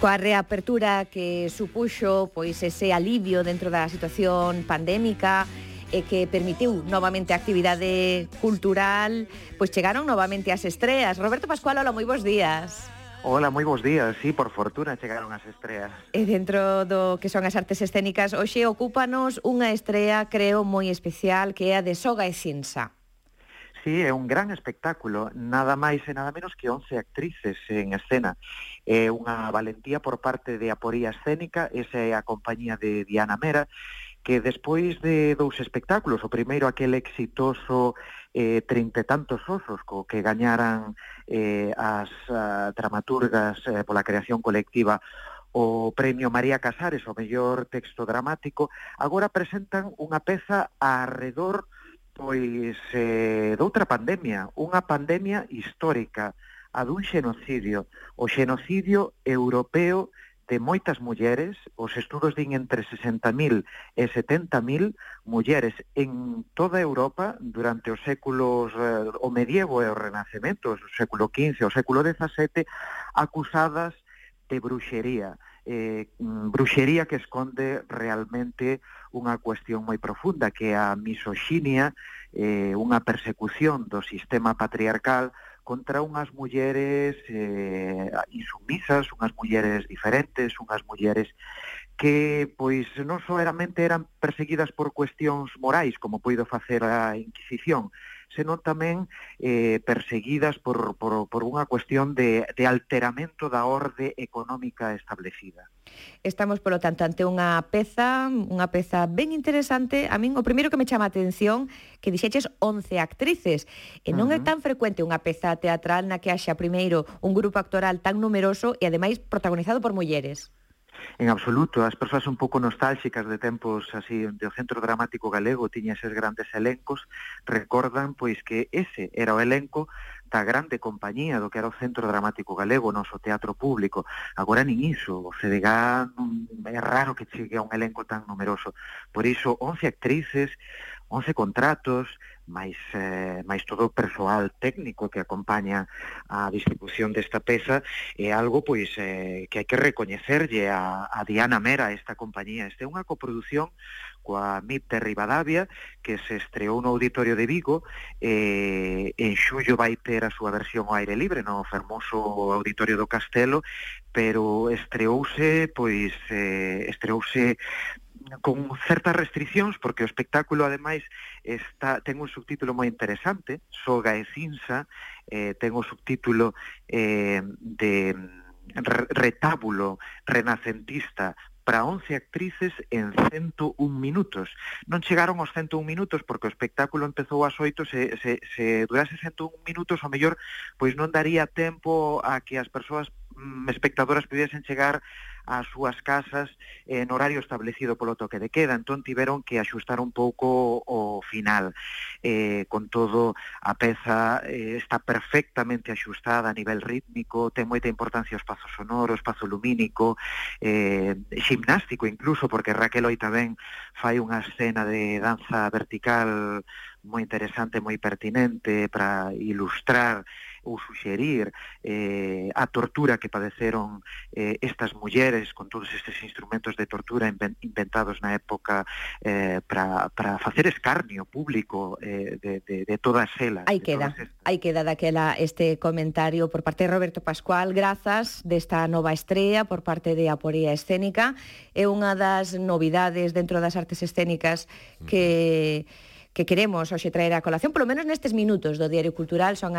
Coa reapertura que supuxo pois ese alivio dentro da situación pandémica e que permitiu novamente a actividade cultural, pois chegaron novamente as estreas. Roberto Pascual, hola, moi bons días. Hola, moi bons días. Sí, por fortuna chegaron as estreas. E dentro do que son as artes escénicas, hoxe ocúpanos unha estrea, creo, moi especial, que é a de Soga e Cinsa. Sí, é un gran espectáculo, nada máis e nada menos que 11 actrices en escena. É unha valentía por parte de Aporía Escénica, esa é a compañía de Diana Mera, que despois de dous espectáculos, o primeiro aquel exitoso eh, trinta e tantos osos co que gañaran eh, as a, dramaturgas eh, pola creación colectiva o premio María Casares, o mellor texto dramático, agora presentan unha peza arredor pois eh, doutra pandemia, unha pandemia histórica, a dun xenocidio, o xenocidio europeo de moitas mulleres, os estudos din entre 60.000 e 70.000 mulleres en toda Europa durante os séculos, eh, o medievo e o renacemento, o século XV, o século XVII, acusadas de bruxería, eh, mm, bruxería que esconde realmente unha cuestión moi profunda que é a misoxinia, eh, unha persecución do sistema patriarcal contra unhas mulleres eh, insumisas, unhas mulleres diferentes, unhas mulleres que pois non soeramente eran perseguidas por cuestións morais, como poido facer a Inquisición, senón tamén eh, perseguidas por, por, por unha cuestión de, de alteramento da orde económica establecida. Estamos, polo tanto, ante unha peza, unha peza ben interesante. A min o primeiro que me chama a atención que dixeches 11 actrices. E non uh -huh. é tan frecuente unha peza teatral na que haxa primeiro un grupo actoral tan numeroso e ademais protagonizado por mulleres en absoluto. As persoas un pouco nostálxicas de tempos así onde o Centro Dramático Galego tiña eses grandes elencos, recordan pois que ese era o elenco da grande compañía do que era o Centro Dramático Galego, o noso teatro público. Agora nin iso, o CDG é raro que chegue a un elenco tan numeroso. Por iso, 11 actrices, 11 contratos, máis, eh, máis todo o persoal técnico que acompaña a distribución desta peza, é algo pois eh, que hai que recoñecerlle a, a Diana Mera, esta compañía. Este é unha coproducción coa MIP de Rivadavia, que se estreou no Auditorio de Vigo, eh, en xullo vai ter a súa versión ao aire libre, no fermoso Auditorio do Castelo, pero estreouse, pois, eh, estreouse con certas restriccións, porque o espectáculo, ademais, está, ten un subtítulo moi interesante, Soga e Cinsa, eh, ten o subtítulo eh, de retábulo renacentista para 11 actrices en 101 minutos. Non chegaron aos 101 minutos porque o espectáculo empezou ás 8, se, se, se durase 101 minutos, o mellor, pois non daría tempo a que as persoas Mm, espectadoras pudiesen chegar ás súas casas eh, en horario establecido polo toque de queda, entón tiveron que axustar un pouco o final. Eh, con todo, a peza eh, está perfectamente axustada a nivel rítmico, ten moita importancia o espazo sonoro, o espazo lumínico, eh, ximnástico incluso, porque Raquel hoy tamén fai unha escena de danza vertical moi interesante, moi pertinente para ilustrar ou suxerir eh, a tortura que padeceron eh, estas mulleres con todos estes instrumentos de tortura inventados na época eh, para facer escarnio público eh, de, de, de todas elas. Aí queda, aí queda daquela este comentario por parte de Roberto Pascual, grazas desta nova estrella por parte de Aporía Escénica. É unha das novidades dentro das artes escénicas que... Mm -hmm que queremos hoxe traer a colación, polo menos nestes minutos do Diario Cultural, son